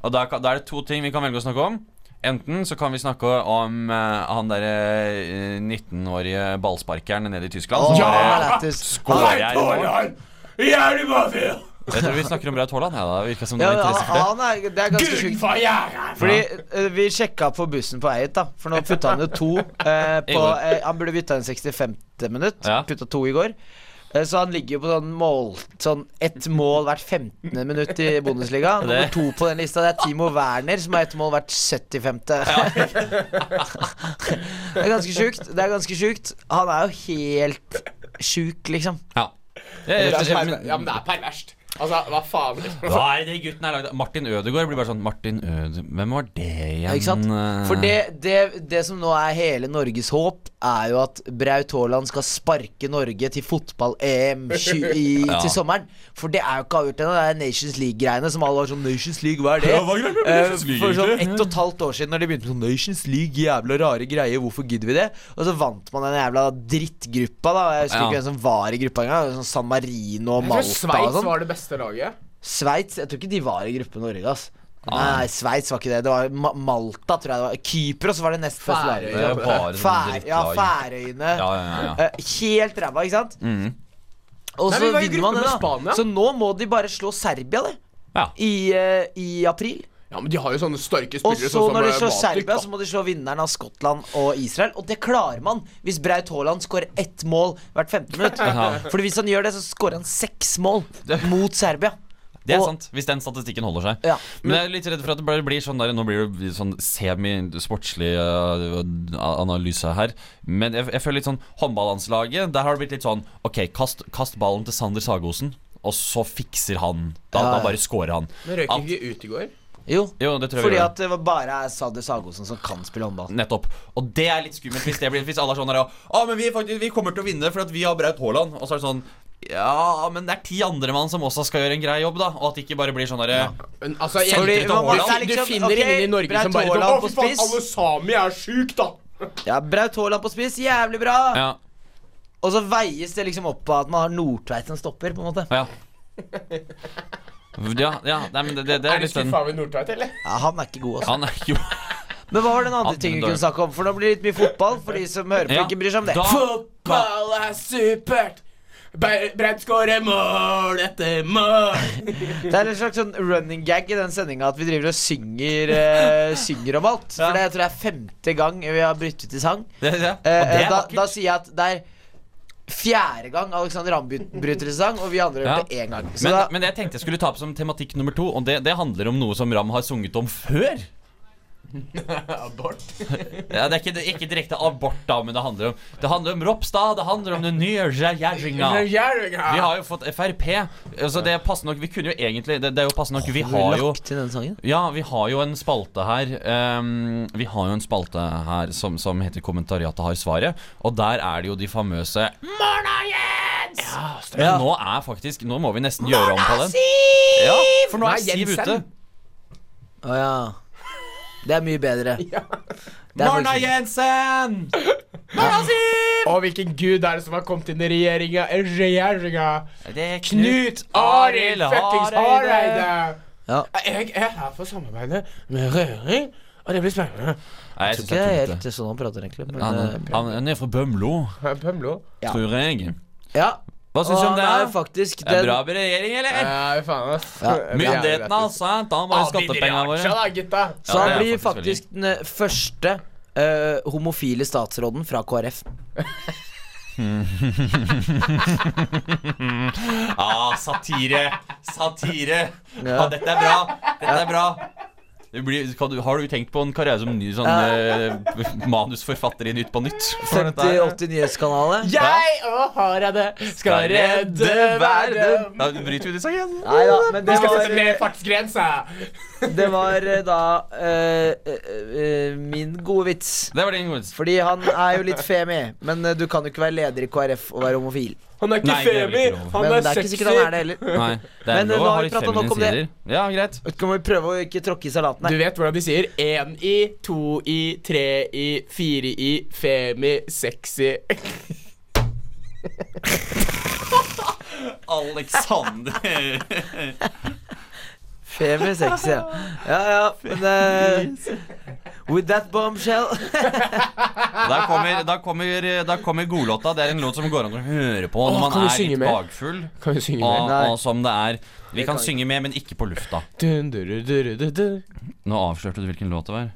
Og da, da er det to ting vi kan velge å snakke om. Enten så kan vi snakke om uh, han derre uh, 19-årige ballsparkeren nede i Tyskland. Oh, som Jeg er bare lættis. skårer i mål. Jeg tror vi snakker om Braut Haaland. Ja, da virka det som det var er interesse for det. han er, det er ganske sjukt. for jævla Fordi eh, Vi sjekka på bussen på vei da. For nå putta han jo to. eh, på, eh, han burde bytta inn 65. minutt. Ja. Putta to i går. Eh, så han ligger jo på sånn mål Sånn ett mål hvert 15. minutt i Bundesliga. Det- Nummer to på den lista Det er Timo Werner, som har ett mål hvert 75. det er ganske sjukt. Det er ganske sjukt. Han er jo helt sjuk, liksom. Ja. Det Jeg, er jeg, perver- Ja, men det er perverst. Altså, hva faen? hva er det gutten er lagd av? Martin Ødegaard blir bare sånn Martin Ødegaard Hvem var det igjen? Ja, ikke sant? For det, det, det som nå er hele Norges håp, er jo at Braut Haaland skal sparke Norge til fotball-EM Ja. til sommeren. For det er jo ikke avgjort ennå. Det er Nations League-greiene som alle var sånn Nations League, hva er det? Ja, hva er det Eh, Nations League, for sånn ett og et halvt år siden, Når de begynte med sånn Nations League, jævla rare greier, hvorfor gidder vi det? Og så vant man den jævla drittgruppa, da. Jeg husker Ja. ikke hvem som var i gruppa engang. Sånn San Marino og Malta og Sveits sånn. var det beste laget. Sveits Jeg tror ikke de var i gruppe Norge, ass. Ah. Nei, Sveits var ikke det. Det var Ma Malta, tror jeg det var. Kypros var det nest beste laget. Ja, drittlag. Færøyene. Ja, ja, ja, ja. Eh, helt ræva, ikke sant? Mm. Og så vinner man det, da. Spania. Så nå må de bare slå Serbia, det. Ja. I, uh, I april. Ja, men de har jo sånne sterke Og så sånn når de eh, slår Matic, Serbia, da. så må de slå vinneren av Skottland og Israel. Og det klarer man hvis Braut Haaland skårer ett mål hvert femte minutt. Ja. Fordi hvis han gjør det, så skårer han seks mål mot Serbia. Det er Og- sant, hvis den statistikken holder seg. Ja. Men jeg er litt redd for at det bare blir sånn der Nå blir det sånn semi-sportslig uh, analyse her. Men jeg, jeg føler litt sånn Håndballandslaget, der har det blitt litt sånn Ok, kast, kast ballen til Sander Sagosen, og så fikser han. Da, Ja, ja. da bare scorer han. Men røyk ikke ut i går? Jo, Jo, det tror jeg fordi vi gjør. at det var bare er Sadio Sagosen som kan spille håndball. Nettopp. Og det er litt skummelt hvis, det blir, hvis alle er sånn her Å, men vi, faktisk, vi kommer til å vinne for at vi har Braut Haaland. Og så er det sånn Ja, men det er ti andre mann som også skal gjøre en grei jobb, da. Og at det ikke bare blir sånn derre ja. altså, Fordi du, du liksom- finner okay, ingen i Norge Braut som bare sånn, Haaland Å, på fy faen, spiss." alle sami er sjuk, da! Ja, Braut Haaland på spiss, jævlig bra! Ja. Og så veies det liksom opp på at man har Nordtveit som stopper, på en måte. ja. Ja, ja nei, men det, det, det Er er litt du skuffa over Nordtveit, eller? Ja, han er ikke god, altså. Han er ikke god. Men hva var den andre tingen vi kunne snakke om? For nå blir det litt mye fotball for de som hører på Ja, ikke bryr seg om det. da- Fotball er supert! Bre- Breit skårer mål etter mål. Det er en slags sånn running gag i den sendinga at vi driver og synger, uh, synger om alt. For det jeg tror jeg er femte gang vi har bryttet i sang. det, det. Og Eh, det eh, er da, da sier jeg at det er fjerde gang Alexander Ramm bryter i sang, og vi andre har gjort det én gang. Men, da, men det jeg tenkte jeg skulle ta opp som tematikk nummer to, og det, det handler om noe som Ramm har sunget om før. Abort. Ja, det er ikke, ikke direkte abort, da, men det handler om Det handler om Ropstad, det handler om den nye regjeringa. Vi har jo fått Frp. Altså det er passende nok Vi kunne jo egentlig Det, det er jo passende nok Vi har jo ja, vi har jo en spalte her um, Vi har jo en spalte her som, som heter Kommentariatet har svaret. Og der er det jo de famøse Morna, Jens! Ja, Nå er faktisk Nå må vi nesten gjøre om på den. Ja, for nå er Siv ute. Å ja. Det er mye bedre. Ja. er Morna, faktisk- Jensen! Marna Siv! Og hvilken gud er det som har kommet inn i regjeringa? Regjeringa Det er Knut Arild fuckings Hareide! Ja. Jeg er her for å samarbeide med Røring, og det blir spennende. Nei, jeg Jeg tror ikke det er helt sånn han prater, egentlig. Men, Han, han, han er fra Bømlo, Bømlo? Ja. tror jeg. ja. Hva syns du om det? er da? faktisk Er det den bra med regjering, eller? Ja, faen, ass. Ja. Myndighetene, altså. Ta bare skattepengene våre. da, gutta. Så han er blir faktisk faktisk den eh, første uh, homofile statsråden fra KrF. Ah, satire. Satire. Ja, dette er bra. Dette er bra. Det blir, du, har du tenkt på en karriere som ny sånn eh, manusforfatter i Nytt på Nytt? For dette her? 50-80 Nyhetskanalet. Jeg og Hareide skal redde verden. Da bryter vi det igjen. Nei da, men det Vi skal var, sette ned fartsgrensa. det var eh, da uh, uh, eh, min gode vits. Det var din gode. vits. Fordi han er jo litt femi, men du kan jo ikke være leder i KrF og være homofil. Han er ikke Nei, det er vel femi, ikke lov. han Men er det er ikke sikkert han er det heller. Nei, det er Men, lov nå har ha vi litt pratet nok feminine om det. sider. Ja, greit. Kan vi prøve å ikke tråkke i salaten Du vet hvordan de sier én i, to i, tre i, fire i, femi, sexy Alexander. Femi sexy, ja. Ja ja, men uh, With that bombshell. Da kommer, da kommer, da kommer godlåta. Det er en låt som går an å høre på når Åh, man er synge litt med? bakfull. Kan vi synge Og, med? Og som det er Vi kan kan synge med, men ikke på lufta. Dun, dun, dun, dun, dun, dun. Nå avslørte du hvilken låt det var.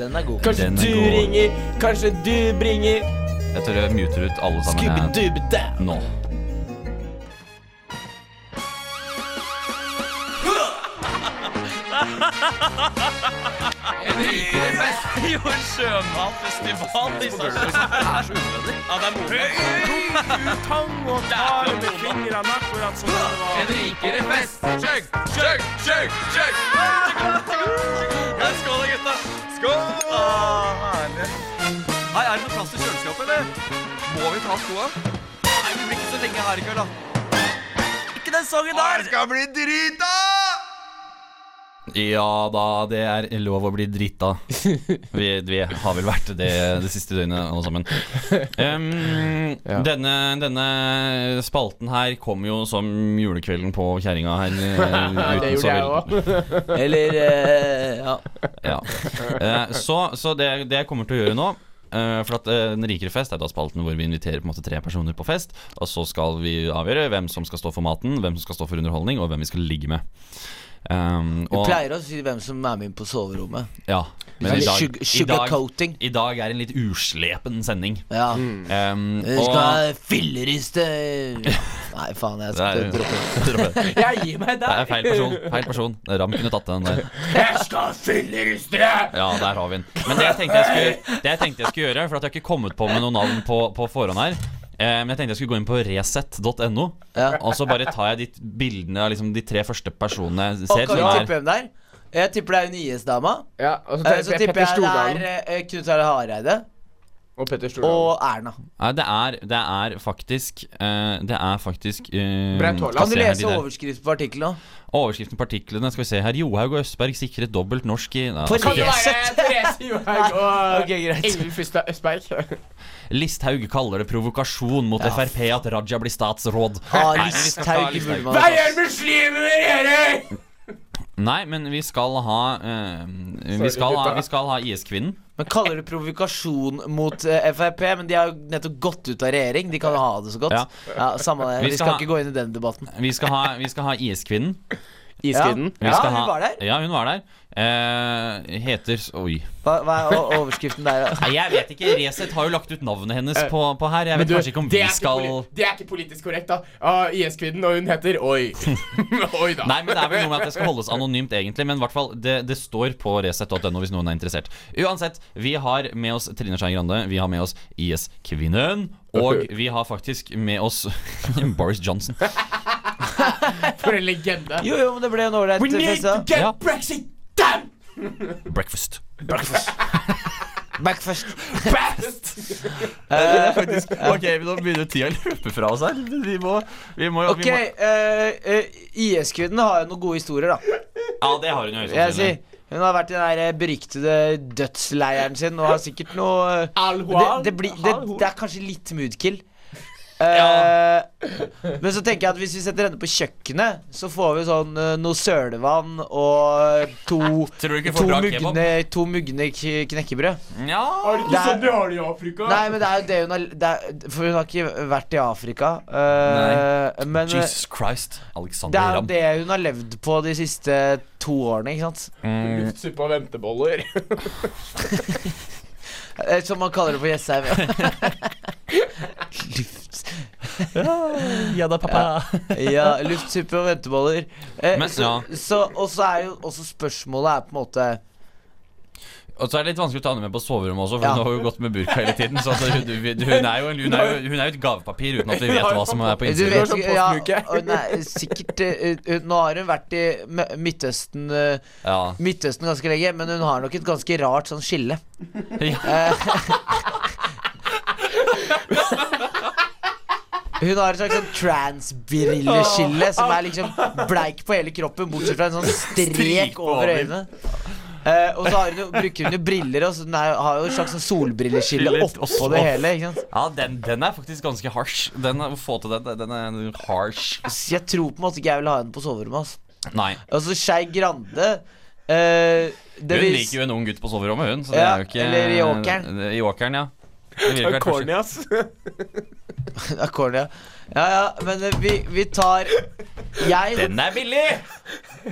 Den er god. Kanskje er du god. ringer, kanskje du bringer Jeg tror jeg muter ut alle sammen jeg, Scooby-Dooby-Doo. nå. Jo, en sjømatfestival i En rikere fest. Chug, chug, chug, chug. Skål, gutta. Skål! Hei, er det noe plass til kjøleskapet, eller? Må vi ta skoa? Nei, vi blir ikke så lenge her i kveld, da. Ikke den sangen der! Det skal bli drita! Ja da, det er lov å bli drita. Vi, vi har vel vært det det siste døgnet, alle sammen. Um, Ja. denne, denne spalten her kom jo som julekvelden på kjerringa her. eh, Det gjorde jeg òg. Eller uh, ja. ja. Uh, Så, så det, det jeg kommer til å gjøre nå Uh, For at uh, Den rikere fest er da spalten hvor vi inviterer på en måte tre personer på fest. Og så skal vi avgjøre hvem som skal stå for maten, hvem som skal stå for underholdning, og hvem vi skal ligge med. Um, Vi pleier å si hvem som er med inn på soverommet. Ja, men i dag, i, dag. I dag er en litt uslepen sending. Ja. Um, Vi og skal filleriste Nei, faen, jeg skal droppe det. Jeg gir meg der. det er feil person. Feil person. Ram kunne tatt den der. Jeg skal fylleriste deg! Ja, der har vi den. Men det jeg tenkte jeg skulle, det jeg tenkte jeg skulle gjøre, for at jeg har ikke kommet på med noen navn på, på forhånd her Men jeg tenkte jeg skulle gå inn på resett.no, Ja. og så bare tar jeg de bildene av liksom de tre første personene jeg Og kan du er tippe hvem det er? Jeg tipper det er hun IS-dama. Ja, og så Eh, Så tipper jeg, jeg det er eh, Knut Arild Hareide. Og Petter Stordalen. og Erna. Nei, det er, det er faktisk uh, Det er faktisk uh, Braut Haaland. Kan du lese de overskriften på artikkelen òg? Overskriften på artiklene skal vi se her. Johaug og Østberg sikret dobbelt norsk i Nei, Kan det være Therese Johaug og Ok, greit. Ingvild Fystad Østberg? Listhaug kaller det provokasjon mot Frp at Raja blir statsråd. Ah, ha Listhaug man Hva gjør muslimer, dere?! Nei, men vi skal ha uh, vi, skal ha vi skal ha IS-kvinnen. Men kaller det provokasjon mot uh, Frp? Men de har jo nettopp gått ut av regjering. De kan jo ha det så godt. Ja. Ja, Samme det. Vi Vi skal ha- ikke gå inn i den debatten. Vi skal ha, vi skal ha IS-kvinnen. Iskvinnen. Ja, Ja, hun ha- var der. Ja, hun var der. Eh, heter Oi. Hva, hva er overskriften der? da? Nei, jeg vet ikke. Resett har jo lagt ut navnet hennes på, på her. Jeg vet du, kanskje ikke om vi skal Det er ikke politisk korrekt, da. Ah, IS-kvinnen, og hun heter Oi. Oi da. Nei, men det er vel noe med at det skal holdes anonymt, egentlig. Men i hvert fall, det, det står på resett.no hvis noen er interessert. Uansett, vi har med oss Trine Skei Grande, vi har med oss IS-kvinnen, og vi har faktisk med oss Boris Johnson. For en legende. Jo, jo, men det ble en ålreit We need to get Ja. Brexit done! Breakfast. Breakfast. først. Best! Ok, nå begynner tida å løpe fra oss her. Vi må, vi må, Ok, uh, uh, IS-kvinnen har jo noen gode historier, da. Ja, det har hun jo Jeg sier, hun har vært i den der eh, beryktede dødsleiren sin og har sikkert noe eh, det, det, blir, det, det er kanskje litt moodkill. Eh, Ja. Men så tenker jeg at hvis vi setter henne på kjøkkenet, så får vi sånn eh, noe sølevann og to Tror du ikke To mugne, to mugne knekkebrød. Ja. Er det Det ikke er- sånn de har det i Afrika? Nei, men det er jo det hun har det er, For hun har ikke vært i Afrika. Uh, men eh, Jesus Christ. det er jo det hun har levd på de siste to årene, ikke sant? Mm, Luftsuppe og venteboller. Eh, Som man kaller det på Jessheim. Ja da, pappa. Ja, luftsuppe og venteboller. Eh, Men, så, ja. så, og så er jo også spørsmålet er på en måte Og så er det litt vanskelig å ta henne med på soverommet også, for Ja. hun har jo gått med burka hele tiden. Så hun, hun, hun, er jo, hun, er jo, hun er jo et gavepapir uten at vi vet hva som er på innsiden. vet sånn ja, postluke. og nei, Sikkert eh, eh, Nå har hun vært i Midtøsten eh, Ja. Midtøsten ganske lenge, men hun har nok et ganske rart sånn skille. Ja. Hun har et slags sånn trans-brilleskille som er liksom bleik på hele kroppen, bortsett fra en sånn strek over øynene. Eh, og så har hun jo, bruker hun jo briller, og så den er, har jo et slags sånn solbrilleskille oppå det hele. Ikke sant? Ja, den, den er faktisk ganske harsh. Den, Å få til den, den er harsh. Så jeg tror på en måte ikke jeg vil ha henne på soverommet. Altså. Nei. Og så Skei Grande eh, det Hun liker jo en ung gutt på soverommet, hun. Så det Ja, er jo ikke eller i åkeren. I åkeren, ja. Corny, ass. Ja. Ja, ja, men eh, vi, vi tar Jeg Den er billig!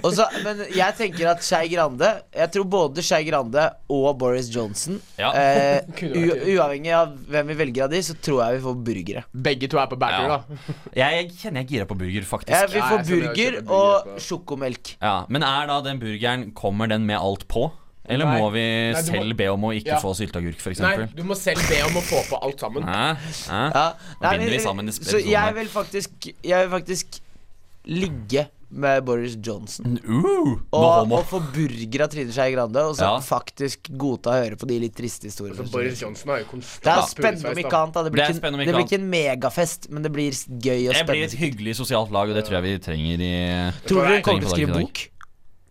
Også, Men jeg tenker at Skei Grande Jeg tror både Skei Grande og Boris Johnson Ja. eh, u. Uavhengig av hvem vi velger av de, så tror jeg vi får burgere. Begge to er på burger, Ja. da. Jeg kjenner jeg gira på burger, faktisk. Ja, vi får burger burger og på- sjokomelk. Ja, Men er da den burgeren Kommer den med alt på? Eller Nei. må vi Nei, selv må- be om å ikke Ja. få sylteagurk, f.eks.? Nei, du må selv be om å få på alt sammen. Hæ? Hæ? Ja. Nei, binder vi sammen i så jeg vil faktisk Jeg vil faktisk ligge med Boris Johnson. Uh, Og, og få burger av Trine Skei Grande, og så Ja. faktisk godta å høre på de litt triste historiene. Altså, Boris Johnson har jo konstant Det er spennende om ikke annet. Det blir, det, ikke, en- ikke det blir ikke en megafest, men det blir gøy og Det blir et hyggelig sosialt lag, og det tror jeg vi trenger i Tror du hun kommer til å skrive bok?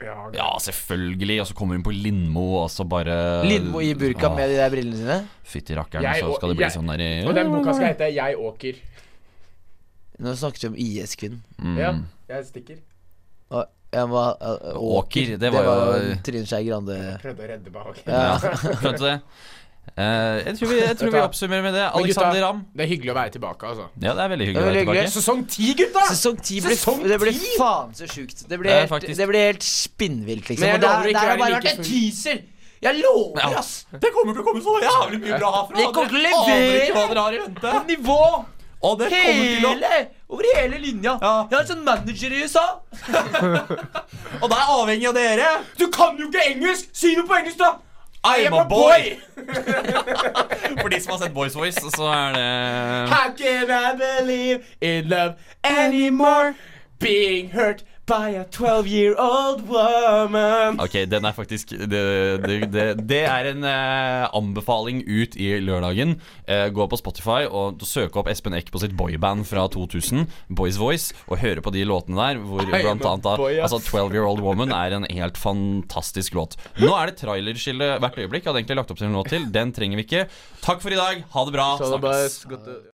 Ja, Ja, selvfølgelig. Og så kommer hun på Lindmo, og så bare Lindmo i burka med de der brillene sine? Fytti rakkeren, så skal det bli jeg- sånn der i Og den boka skal hete 'Jeg åker'. Nå snakket vi om IS-kvinnen. mm. Ja, jeg stikker. Og jeg var, uh, Åker, det var jo- Trine Skei Grande. Prøvde å redde meg. Ja. Ja, skjønte det. Eh, jeg tror vi, jeg tror vi oppsummerer med det. Alexander Ramm. Det er hyggelig å være tilbake, altså. Ja, det er veldig hyggelig er å være tilbake. Sesong ti, gutta! Sesong 10 ble, Sesong det ble faen så sjukt. Det ble, Det helt, faktisk- det ble helt spinnvilt, liksom. Men jeg det, lover ikke det har bare vært en teaser! Jeg lover, Ja. ass! Det kommer til å komme så jævlig mye bra herfra. Vi kommer til å levere hva dere har i vente. på nivå! Og det kommer til å Hele, over hele linja. Ja. Jeg har en sånn manager i USA. Og det er avhengig av dere. Du kan jo ikke engelsk! Si noe på engelsk, da! I am a boy! For de som har sett Boys Voice, så er det How can I believe in love anymore? Being hurt by a 12 year old woman. Ok, den er faktisk Det, det, det, det er en eh, anbefaling ut i lørdagen. Eh, gå på Spotify og søk opp Espen Eck på sitt boyband fra 2000, Boys Voice, og høre på de låtene der. Hvor blant annet da, altså 12 Year Old Woman er en helt fantastisk låt. Nå er det trailerskille hvert øyeblikk. Jeg hadde egentlig lagt opp til en låt til. Den trenger vi ikke. Takk for i dag. Ha det bra. Snakkes.